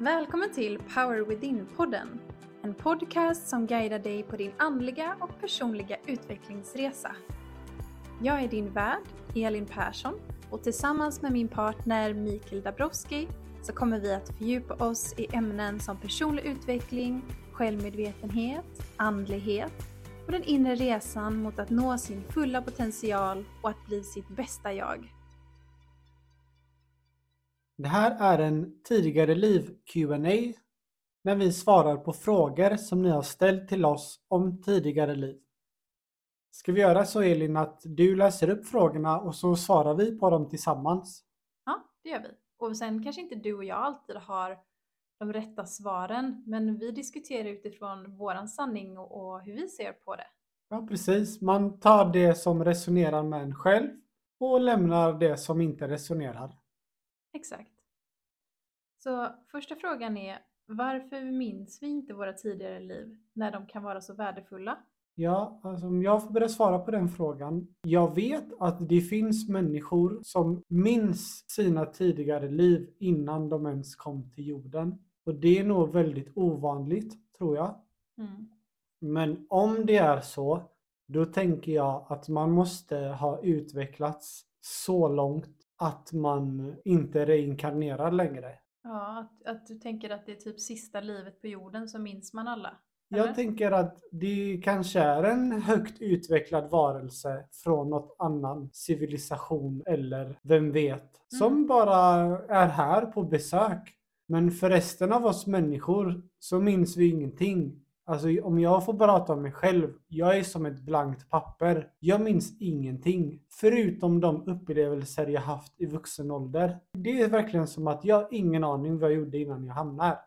Välkommen till Power Within-podden. En podcast som guidar dig på din andliga och personliga utvecklingsresa. Jag är din värd, Elin Persson, och tillsammans med min partner Mikael Dabrowski så kommer vi att fördjupa oss i ämnen som personlig utveckling, självmedvetenhet, andlighet och den inre resan mot att nå sin fulla potential och att bli sitt bästa jag. Det här är en tidigare liv qa när vi svarar på frågor som ni har ställt till oss om tidigare liv. Ska vi göra så Elin att du läser upp frågorna och så svarar vi på dem tillsammans? Ja, det gör vi. Och sen kanske inte du och jag alltid har de rätta svaren, men vi diskuterar utifrån våran sanning och, och hur vi ser på det. Ja, precis. Man tar det som resonerar med en själv och lämnar det som inte resonerar. Exakt. Så första frågan är, varför minns vi inte våra tidigare liv när de kan vara så värdefulla? Ja, alltså om jag får börja svara på den frågan. Jag vet att det finns människor som minns sina tidigare liv innan de ens kom till jorden. Och det är nog väldigt ovanligt, tror jag. Mm. Men om det är så, då tänker jag att man måste ha utvecklats så långt att man inte reinkarnerar längre. Ja, att, att du tänker att det är typ sista livet på jorden så minns man alla? Jag eller? tänker att det kanske är en högt utvecklad varelse från något annan civilisation eller vem vet. Som Mm. bara är här på besök. Men för resten av oss människor så minns vi ingenting. Alltså om jag får prata om mig själv, jag är som ett blankt papper. Jag minns ingenting. Förutom de upplevelser jag haft i vuxen ålder. Det är verkligen som att jag har ingen aning vad jag gjorde innan jag hamnade här.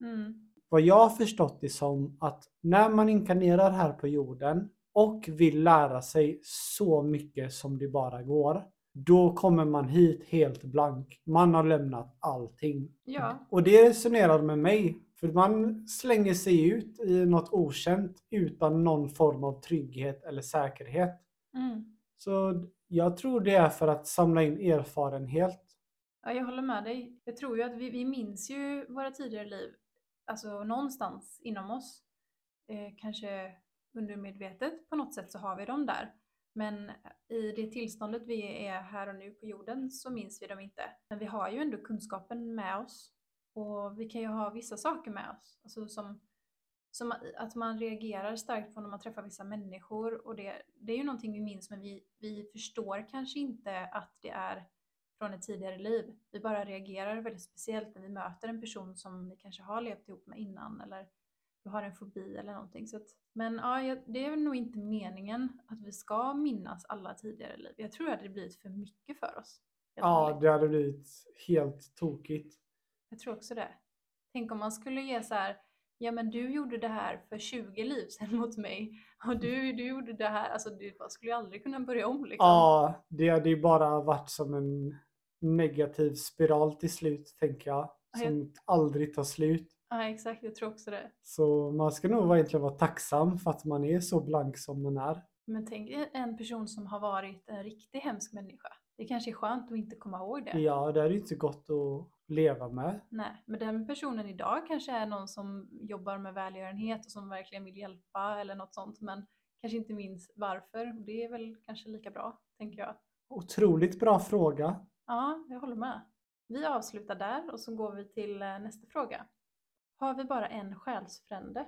Mm. Vad jag har förstått det som att när man inkarnerar här på jorden och vill lära sig så mycket som det bara går. Då kommer man hit helt blank. Man har lämnat allting. Ja, Och det resonerar med mig. För man slänger sig ut i något okänt utan någon form av trygghet eller säkerhet. mm. Så jag tror det är för att samla in erfarenhet. ja, jag håller med dig. Jag tror ju att vi, vi minns ju våra tidigare liv, alltså någonstans inom oss. Eh, kanske undermedvetet på något sätt så har vi dem där. Men i det tillståndet vi är här och nu på jorden så minns vi dem inte. Men vi har ju ändå kunskapen med oss. Och vi kan ju ha vissa saker med oss. Alltså som, som att man reagerar starkt på när man träffar vissa människor. Och det, det är ju någonting vi minns men vi, vi förstår kanske inte att det är från ett tidigare liv. Vi bara reagerar väldigt speciellt när vi möter en person som vi kanske har levt ihop med innan eller du har en fobi eller någonting. Så att, men ja, det är nog inte meningen att vi ska minnas alla tidigare liv. Jag tror att det blivit för mycket för oss. Ja, det hade blivit helt tokigt. Jag tror också det. Tänk om man skulle ge så här, ja men du gjorde det här för 20 liv sedan mot mig och du, du gjorde det här, alltså du skulle ju aldrig kunna börja om liksom. Ja, det hade ju bara varit som en negativ spiral till slut, tänker jag. Ja, jag- Som aldrig tar slut. Ja, exakt, jag tror också det. Så man ska nog egentligen vara tacksam för att man är så blank som man är. Men tänk en person som har varit en riktigt hemsk människa. Det kanske är skönt att inte komma ihåg det. Ja, det är ju inte gott att leva med. Nej, men den personen idag kanske är någon som jobbar med välgörenhet och som verkligen vill hjälpa eller något sånt, men kanske inte minns varför. Det är väl kanske lika bra, tänker jag. Otroligt bra fråga. Ja, jag håller med. Vi avslutar där och så går vi till eh, nästa fråga. Har vi bara en själsfrände?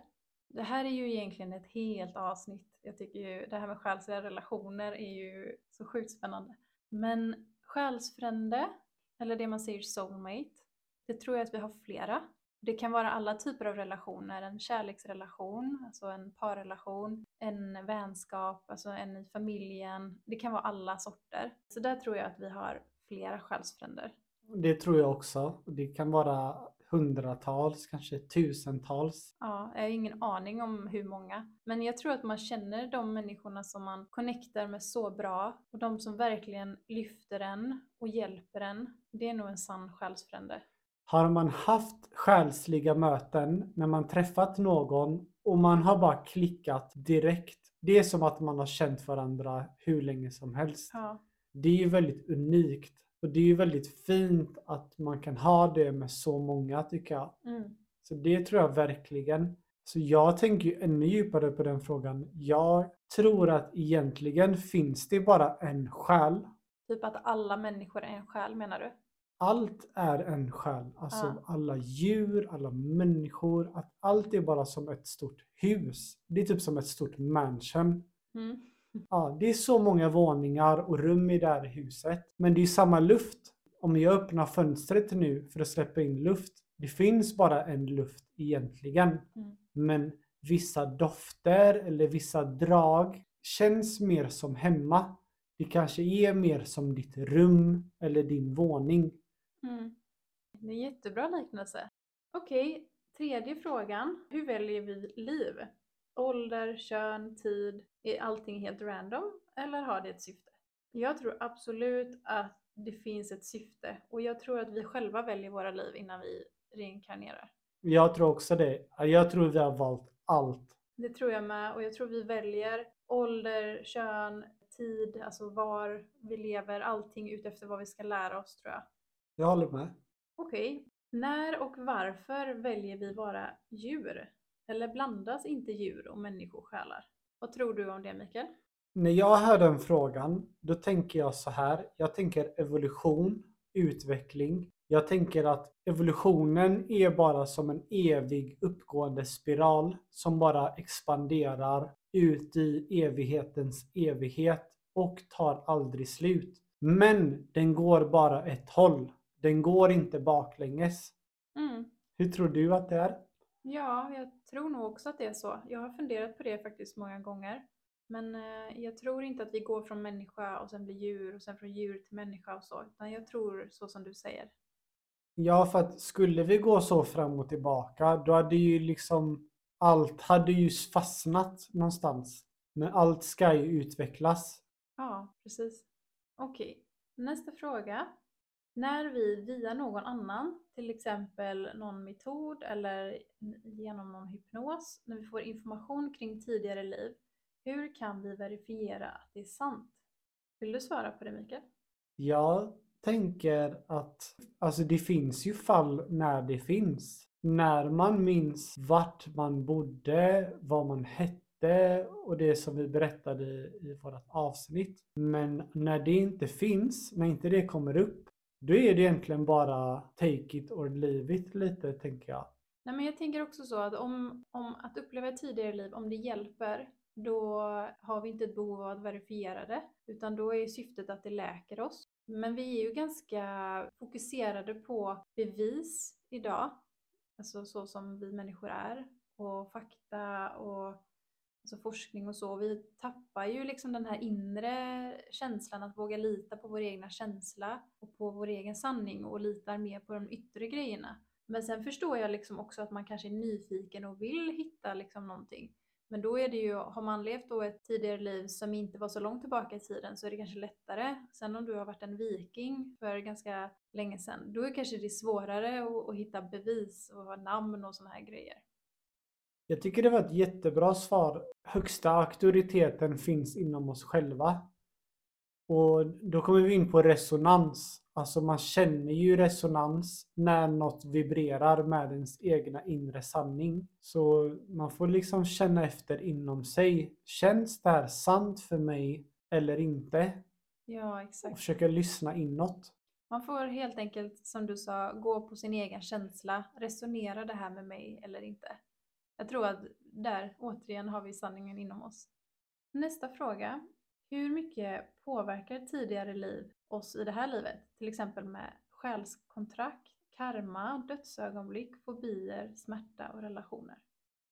Det här är ju egentligen ett helt avsnitt. Jag tycker ju det här med själsliga relationer är ju så sjukt spännande. Men själsfrände, eller det man säger soulmate, det tror jag att vi har flera. Det kan vara alla typer av relationer, en kärleksrelation, alltså en parrelation, en vänskap, alltså en i familjen. Det kan vara alla sorter. Så där tror jag att vi har flera själsfränder. Det tror jag också. Det kan vara hundratals, kanske tusentals. Ja, jag har ingen aning om hur många. Men jag tror att man känner de människorna som man connectar med så bra och de som verkligen lyfter en och hjälper en. Det är nog en sann själsfrände. Har man haft själsliga möten när man träffat någon och man har bara klickat direkt. Det är som att man har känt varandra hur länge som helst. Ja, Det är ju väldigt unikt. Och det är ju väldigt fint att man kan ha det med så många tycker jag. Mm. Så det tror jag verkligen. Så jag tänker ju ännu djupare på den frågan. Jag tror att egentligen finns det bara en själ. Typ att alla människor är en själ menar du? Allt är en själ. Alltså Ja. alla djur, alla människor. Att allt är bara som ett stort hus. Det är typ som ett stort mansion. Mm. Ja, det är så många våningar och rum i det här huset. Men det är samma luft. Om jag öppnar fönstret nu för att släppa in luft. Det finns bara en luft egentligen. Mm. Men vissa dofter eller vissa drag känns mer som hemma. Det kanske är mer som ditt rum eller din våning. Mm. Det är en jättebra liknelse. Okej, tredje frågan. Hur väljer vi liv? Ålder, kön, tid. Är allting helt random eller har det ett syfte? Jag tror absolut att det finns ett syfte och jag tror att vi själva väljer våra liv innan vi reinkarnerar. Jag tror också det. Jag tror vi har valt allt. Det tror jag med och jag tror vi väljer ålder, kön, tid, alltså var vi lever, allting utefter vad vi ska lära oss tror jag. Jag håller med. Okej, när och varför väljer vi vara djur? Eller blandas inte djur och människosjälar? Vad tror du om det Mikael? När jag hör den frågan, då tänker jag så här. Jag tänker evolution, utveckling. Jag tänker att evolutionen är bara som en evig uppgående spiral som bara expanderar ut i evighetens evighet och tar aldrig slut. Men den går bara ett håll. Den går inte baklänges. Mm. Hur tror du att det är? Ja, jag tror nog också att det är så. Jag har funderat på det faktiskt många gånger. Men eh, jag tror inte att vi går från människa och sen blir djur och sen från djur till människa och så. Utan jag tror så som du säger. Ja, för att skulle vi gå så fram och tillbaka, då hade ju liksom allt hade ju fastnat någonstans. Men allt ska ju utvecklas. Ja, precis. Okej, nästa fråga. När vi via någon annan, till exempel någon metod eller genom någon hypnos, när vi får information kring tidigare liv, hur kan vi verifiera att det är sant? Vill du svara på det Mikael? Jag tänker att alltså det finns ju fall när det finns. När man minns vart man bodde, vad man hette och det som vi berättade i vårt avsnitt. Men när det inte finns, när inte det kommer upp, då är det egentligen bara take it or leave it lite, tänker jag. Nej, men jag tänker också så att om, om att uppleva ett tidigare liv, om det hjälper, då har vi inte ett behov av att verifiera det, utan då är syftet att det läker oss. Men vi är ju ganska fokuserade på bevis idag, alltså så som vi människor är, och fakta och alltså forskning och så. Vi tappar ju liksom den här inre känslan att våga lita på vår egna känsla och på vår egen sanning och litar mer på de yttre grejerna. Men sen förstår jag liksom också att man kanske är nyfiken och vill hitta liksom någonting. Men då är det ju, har man levt då ett tidigare liv som inte var så långt tillbaka i tiden så är det kanske lättare. Sen om du har varit en viking för ganska länge sedan, då är det kanske det svårare att, att hitta bevis och namn och sådana här grejer. Jag tycker det var ett jättebra svar. Högsta auktoriteten finns inom oss själva. Och då kommer vi in på resonans. Alltså man känner ju resonans när något vibrerar med ens egna inre sanning. Så man får liksom känna efter inom sig. Känns det här sant för mig eller inte? Ja, Och exakt. försöka lyssna inåt. Man får helt enkelt, som du sa, gå på sin egen känsla. Resonera det här med mig eller inte? Jag tror att där, återigen, har vi sanningen inom oss. Nästa fråga. Hur mycket påverkar tidigare liv oss i det här livet? Till exempel med själskontrakt, karma, dödsögonblick, fobier, smärta och relationer.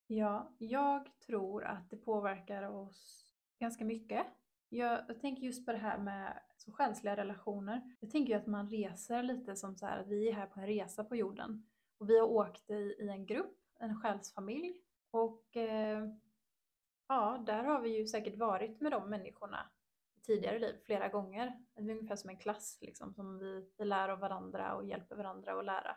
Ja, jag tror att det påverkar oss ganska mycket. Jag, jag tänker just på det här med så själsliga relationer. Jag tänker ju att man reser lite som så här att vi är här på en resa på jorden. Och vi har åkt i, i en grupp, en själsfamilj. Och eh, ja, där har vi ju säkert varit med de människorna i tidigare liv flera gånger. Det är ungefär som en klass liksom, som vi, vi lär av varandra och hjälper varandra att lära.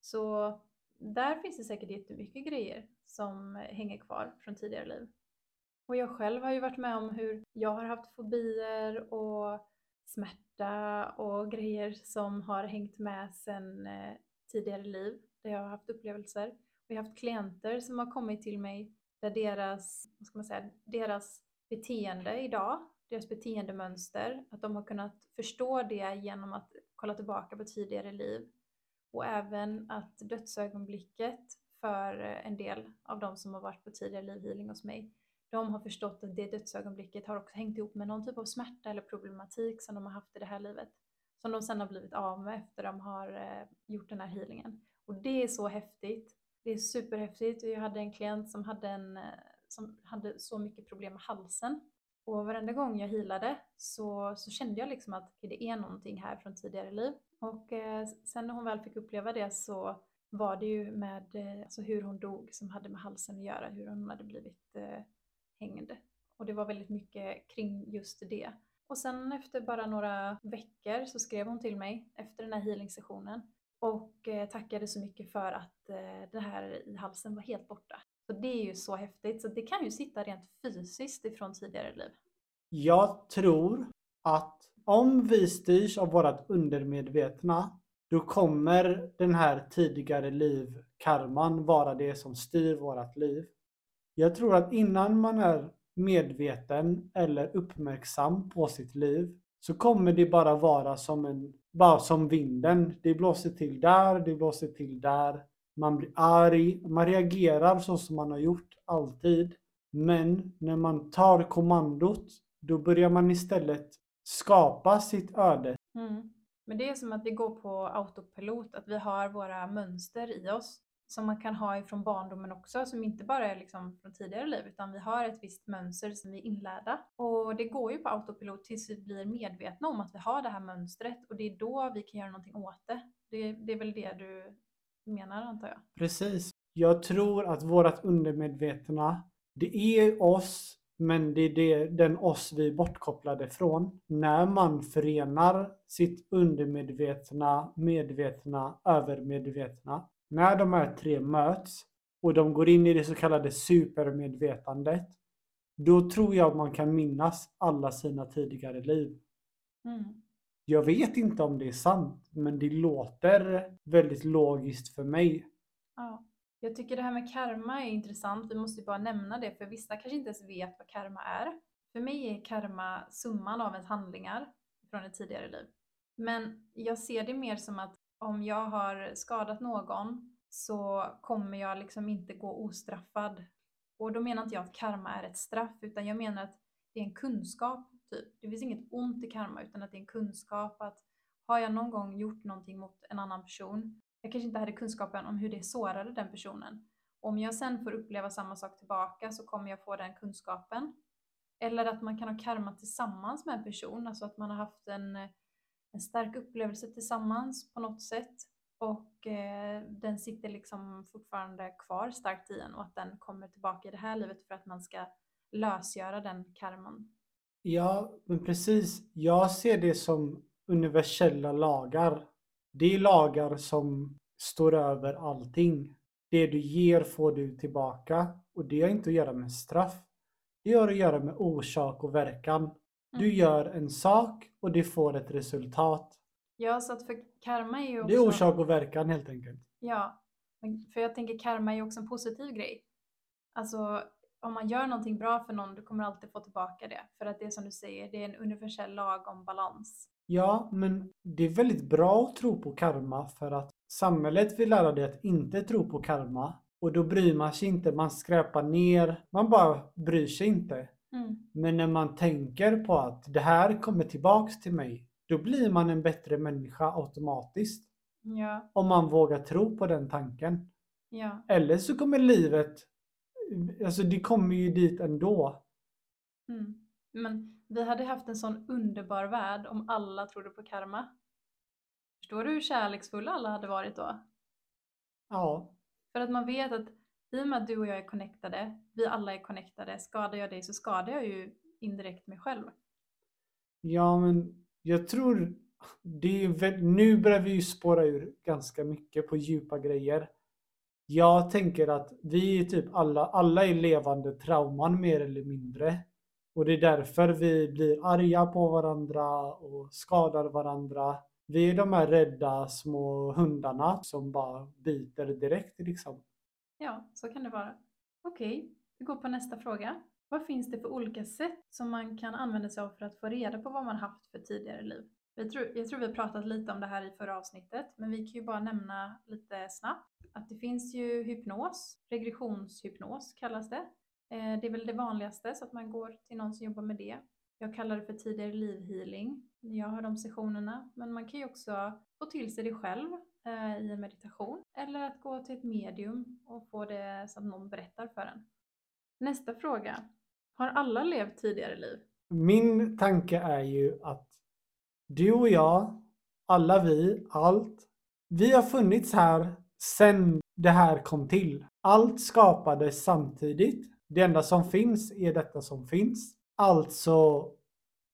Så där finns det säkert jättemycket grejer som hänger kvar från tidigare liv. Och jag själv har ju varit med om hur jag har haft fobier och smärta och grejer som har hängt med sedan eh, tidigare liv där jag har haft upplevelser. Vi har haft klienter som har kommit till mig där deras, vad ska man säga, deras beteende idag, deras beteendemönster, att de har kunnat förstå det genom att kolla tillbaka på tidigare liv. Och även att dödsögonblicket för en del av de som har varit på tidigare livhealing hos mig, de har förstått att det dödsögonblicket har också hängt ihop med någon typ av smärta eller problematik som de har haft i det här livet. Som de sen har blivit av med efter de har eh, gjort den här healingen. Och det är så häftigt. Det är superhäftigt. Jag hade en klient som hade, en, eh, som hade så mycket problem med halsen. Och varenda gång jag healade så, så kände jag liksom att det är någonting här från tidigare liv. Och eh, sen när hon väl fick uppleva det så var det ju med eh, alltså hur hon dog som hade med halsen att göra, hur hon hade blivit eh, hängd. Och det var väldigt mycket kring just det. Och sen efter bara några veckor så skrev hon till mig efter den här healing-sessionen och eh, tackade så mycket för att eh, det här i halsen var helt borta. Så det är ju så häftigt. Så det kan ju sitta rent fysiskt ifrån tidigare liv. Jag tror att om vi styrs av vårt undermedvetna, då kommer den här tidigare liv-karman vara det som styr vårt liv. Jag tror att innan man är medveten eller uppmärksam på sitt liv så kommer det bara vara som en bara som vinden. Det blåser till där, det blåser till där. Man blir arg, man reagerar så som man har gjort alltid. Men när man tar kommandot, då börjar man istället skapa sitt öde. Mm. Men det är som att vi går på autopilot, att vi har våra mönster i oss som man kan ha ifrån barndomen också, som inte bara är liksom från tidigare liv, utan vi har ett visst mönster som vi är inlärda. Och det går ju på autopilot tills vi blir medvetna om att vi har det här mönstret och det är då vi kan göra någonting åt det. Det, det är väl det du menar antar jag? Precis. Jag tror att vårt undermedvetna, det är oss, men det är det, den oss vi är bortkopplade från. När man förenar sitt undermedvetna, medvetna, övermedvetna när de här tre möts och de går in i det så kallade supermedvetandet, då tror jag att man kan minnas alla sina tidigare liv. Mm. Jag vet inte om det är sant, men det låter väldigt logiskt för mig. Ja. Jag tycker det här med karma är intressant. Vi måste bara nämna det, för vissa kanske inte ens vet vad karma är. För mig är karma summan av ens handlingar från ett tidigare liv. Men jag ser det mer som att om jag har skadat någon så kommer jag liksom inte gå ostraffad. Och då menar inte jag att karma är ett straff, utan jag menar att det är en kunskap. Typ. Det finns inget ont i karma, utan att det är en kunskap att har jag någon gång gjort någonting mot en annan person, jag kanske inte hade kunskapen om hur det sårade den personen. Om jag sen får uppleva samma sak tillbaka så kommer jag få den kunskapen. Eller att man kan ha karma tillsammans med en person, alltså att man har haft en en stark upplevelse tillsammans på något sätt. Och eh, den sitter liksom fortfarande kvar starkt i en och att den kommer tillbaka i det här livet för att man ska lösgöra den karman. Ja, men precis. Jag ser det som universella lagar. Det är lagar som står över allting. Det du ger får du tillbaka och det har inte att göra med straff. Det har att göra med orsak och verkan. Du mm. gör en sak och det får ett resultat. Ja, så att för karma är ju också... Det är orsak och verkan helt enkelt. Ja, för jag tänker karma är ju också en positiv grej. Alltså om man gör någonting bra för någon, du kommer alltid få tillbaka det. För att det är som du säger, det är en universell lag om balans. Ja, men det är väldigt bra att tro på karma för att samhället vill lära dig att inte tro på karma. Och då bryr man sig inte, man skräpar ner, man bara bryr sig inte. Mm. Men när man tänker på att det här kommer tillbaks till mig, då blir man en bättre människa automatiskt. Ja. Om man vågar tro på den tanken. Ja. Eller så kommer livet, alltså det kommer ju dit ändå. Mm. Men vi hade haft en sån underbar värld om alla trodde på karma. Förstår du hur kärleksfulla alla hade varit då? Ja. För att man vet att i och med att du och jag är connectade, vi alla är connectade, skadar jag dig så skadar jag ju indirekt mig själv. Ja, men jag tror det är väl, nu börjar vi ju spåra ur ganska mycket på djupa grejer. Jag tänker att vi är typ alla, alla är levande trauman mer eller mindre. Och det är därför vi blir arga på varandra och skadar varandra. Vi är de här rädda små hundarna som bara biter direkt liksom. Ja, så kan det vara. Okej, vi går på nästa fråga. Vad finns det för olika sätt som man kan använda sig av för att få reda på vad man haft för tidigare liv? Jag tror, jag tror vi har pratat lite om det här i förra avsnittet, men vi kan ju bara nämna lite snabbt att det finns ju hypnos, regressionshypnos kallas det. Eh, det är väl det vanligaste, så att man går till någon som jobbar med det. Jag kallar det för tidigare livhealing. Jag har de sessionerna, men man kan ju också få till sig det själv eh, i en meditation eller att gå till ett medium och få det så att någon berättar för en. Nästa fråga. Har alla levt tidigare liv? Min tanke är ju att du och jag, alla vi, allt, vi har funnits här sedan det här kom till. Allt skapades samtidigt. Det enda som finns är detta som finns. Alltså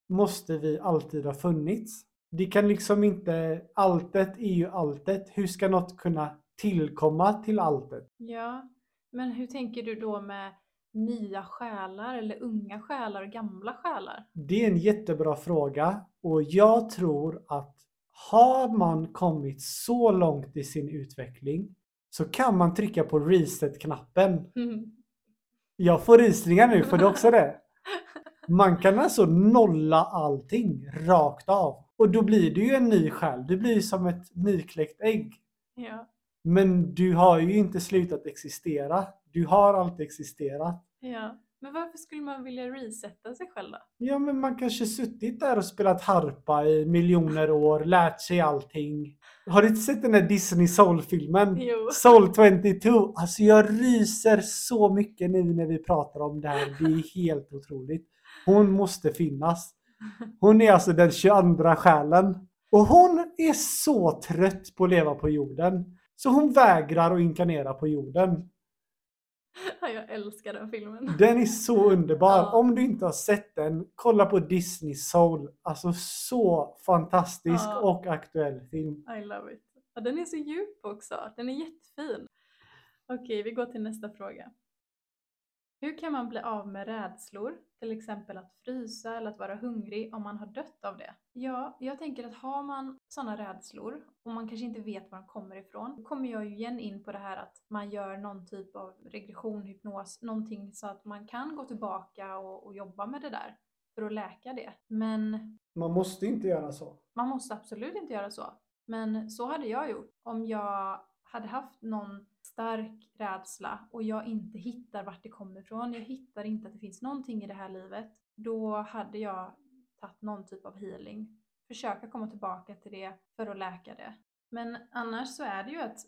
måste vi alltid ha funnits. Det kan liksom inte, alltet är ju alltet. Hur ska något kunna tillkomma till alltet? Ja, men hur tänker du då med nya själar eller unga själar och gamla själar? Det är en jättebra fråga och jag tror att har man kommit så långt i sin utveckling så kan man trycka på reset-knappen. Jag får rysningar nu, får du också det? Man kan alltså nolla allting rakt av. Och då blir du ju en ny själ. Du blir som ett nykläckt ägg. ja, Men du har ju inte slutat existera. Du har alltid existerat. ja. Men varför skulle man vilja resetta sig själv då? Ja, men man kanske suttit där och spelat harpa i miljoner år, lärt sig allting. Har du inte sett den där Disney Soul-filmen? Jo. Soul 22. Alltså jag ryser så mycket nu när vi pratar om det här. Det är helt otroligt. Hon måste finnas. Hon är alltså den 22 själen. Och hon är så trött på att leva på jorden. Så hon vägrar att inkarnera på jorden. Ja, jag älskar den filmen. Den är så underbar. Ja. Om du inte har sett den, kolla på Disney Soul. Alltså så fantastisk Ja. och aktuell film. I love it. Ja, den är så djup också. Den är jättefin. Okej, vi går till nästa fråga. Hur kan man bli av med rädslor? Till exempel att frysa eller att vara hungrig om man har dött av det. Ja, jag tänker att har man sådana rädslor och man kanske inte vet var de kommer ifrån, då kommer jag ju igen in på det här att man gör någon typ av regression, hypnos, någonting så att man kan gå tillbaka och, och jobba med det där för att läka det. Men Man måste inte göra så. man måste absolut inte göra så. Men så hade jag gjort. Om jag hade haft någon stark rädsla och jag inte hittar vart det kommer ifrån, jag hittar inte att det finns någonting i det här livet, då hade jag tagit någon typ av healing. Försöka komma tillbaka till det för att läka det. Men annars så är det ju att,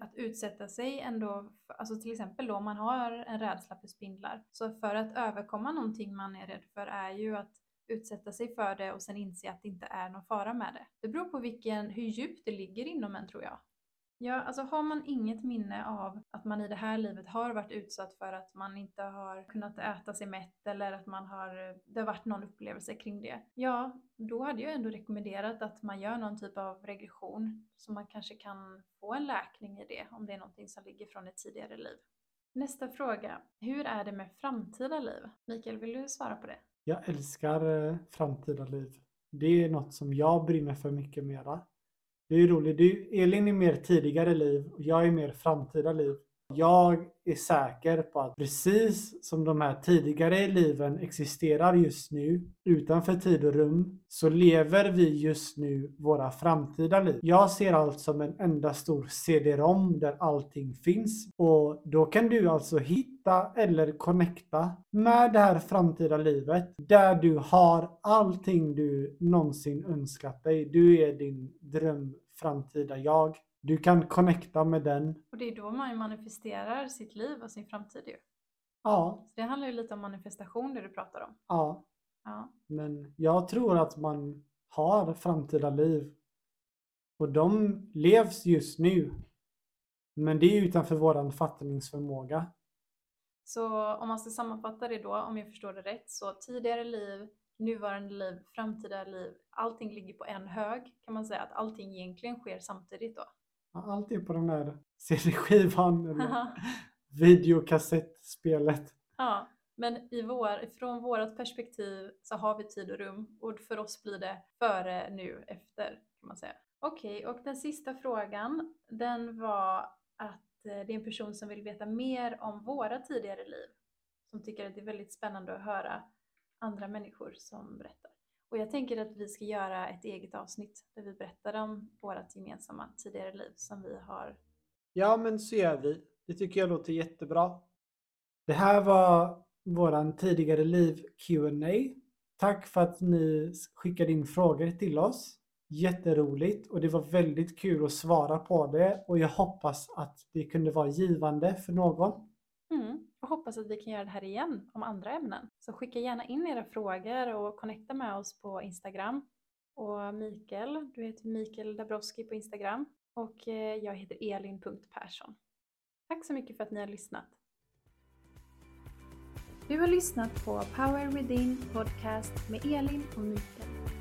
att utsätta sig ändå, för, alltså till exempel då om man har en rädsla för spindlar. Så för att överkomma någonting man är rädd för är ju att utsätta sig för det och sen inse att det inte är någon fara med det. Det beror på vilken, hur djupt det ligger inom en tror jag. Ja, alltså har man inget minne av att man i det här livet har varit utsatt för att man inte har kunnat äta sig mätt eller att man har, det har varit någon upplevelse kring det. Ja, då hade jag ändå rekommenderat att man gör någon typ av regression så man kanske kan få en läkning i det om det är någonting som ligger från ett tidigare liv. Nästa fråga. Hur är det med framtida liv? Mikael, vill du svara på det? Jag älskar eh, framtida liv. Det är något som jag brinner för mycket mera. Det är ju roligt. Du, Elin är mer tidigare liv och jag är mer framtida liv. Jag är säker på att precis som de här tidigare liven existerar just nu utanför tid och rum så lever vi just nu våra framtida liv. Jag ser allt som en enda stor CD-ROM där allting finns och då kan du alltså hitta eller connecta med det här framtida livet där du har allting du någonsin önskat dig. Du är din dröm framtida jag. Du kan connecta med den. Och det är då man manifesterar sitt liv och sin framtid ju. Ja, Så det handlar ju lite om manifestation det du pratar om. ja. Ja. Men jag tror att man har framtida liv. Och de levs just nu. Men det är utanför våran fattningsförmåga. Så om man ska sammanfatta det då, om jag förstår det rätt, så tidigare liv, nuvarande liv, framtida liv, allting ligger på en hög. Kan man säga att allting egentligen sker samtidigt då? Allt är på den där CD-skivan eller videokassettspelet. ja, Men i vår, från vårt perspektiv så har vi tid och rum och för oss blir det före, nu, efter kan man säga. Okej, och den sista frågan den var att eh, det är en person som vill veta mer om våra tidigare liv. Som tycker att det är väldigt spännande att höra andra människor som berättar. Och jag tänker att vi ska göra ett eget avsnitt där vi berättar om vårt gemensamma tidigare liv som vi har. Ja, men så gör vi. Det tycker jag låter jättebra. Det här var våran tidigare liv Q&A. Tack för att ni skickade in frågor till oss. Jätteroligt och det var väldigt kul att svara på det och jag hoppas att det kunde vara givande för någon. Mm. Och hoppas att vi kan göra det här igen om andra ämnen. Så skicka gärna in era frågor och connecta med oss på Instagram. Och Mikael, du heter Mikael Dabrowski på Instagram. Och eh, jag heter Elin.Persson. Tack så mycket för att ni har lyssnat. Du har lyssnat på Power Within Podcast med Elin och Mikael.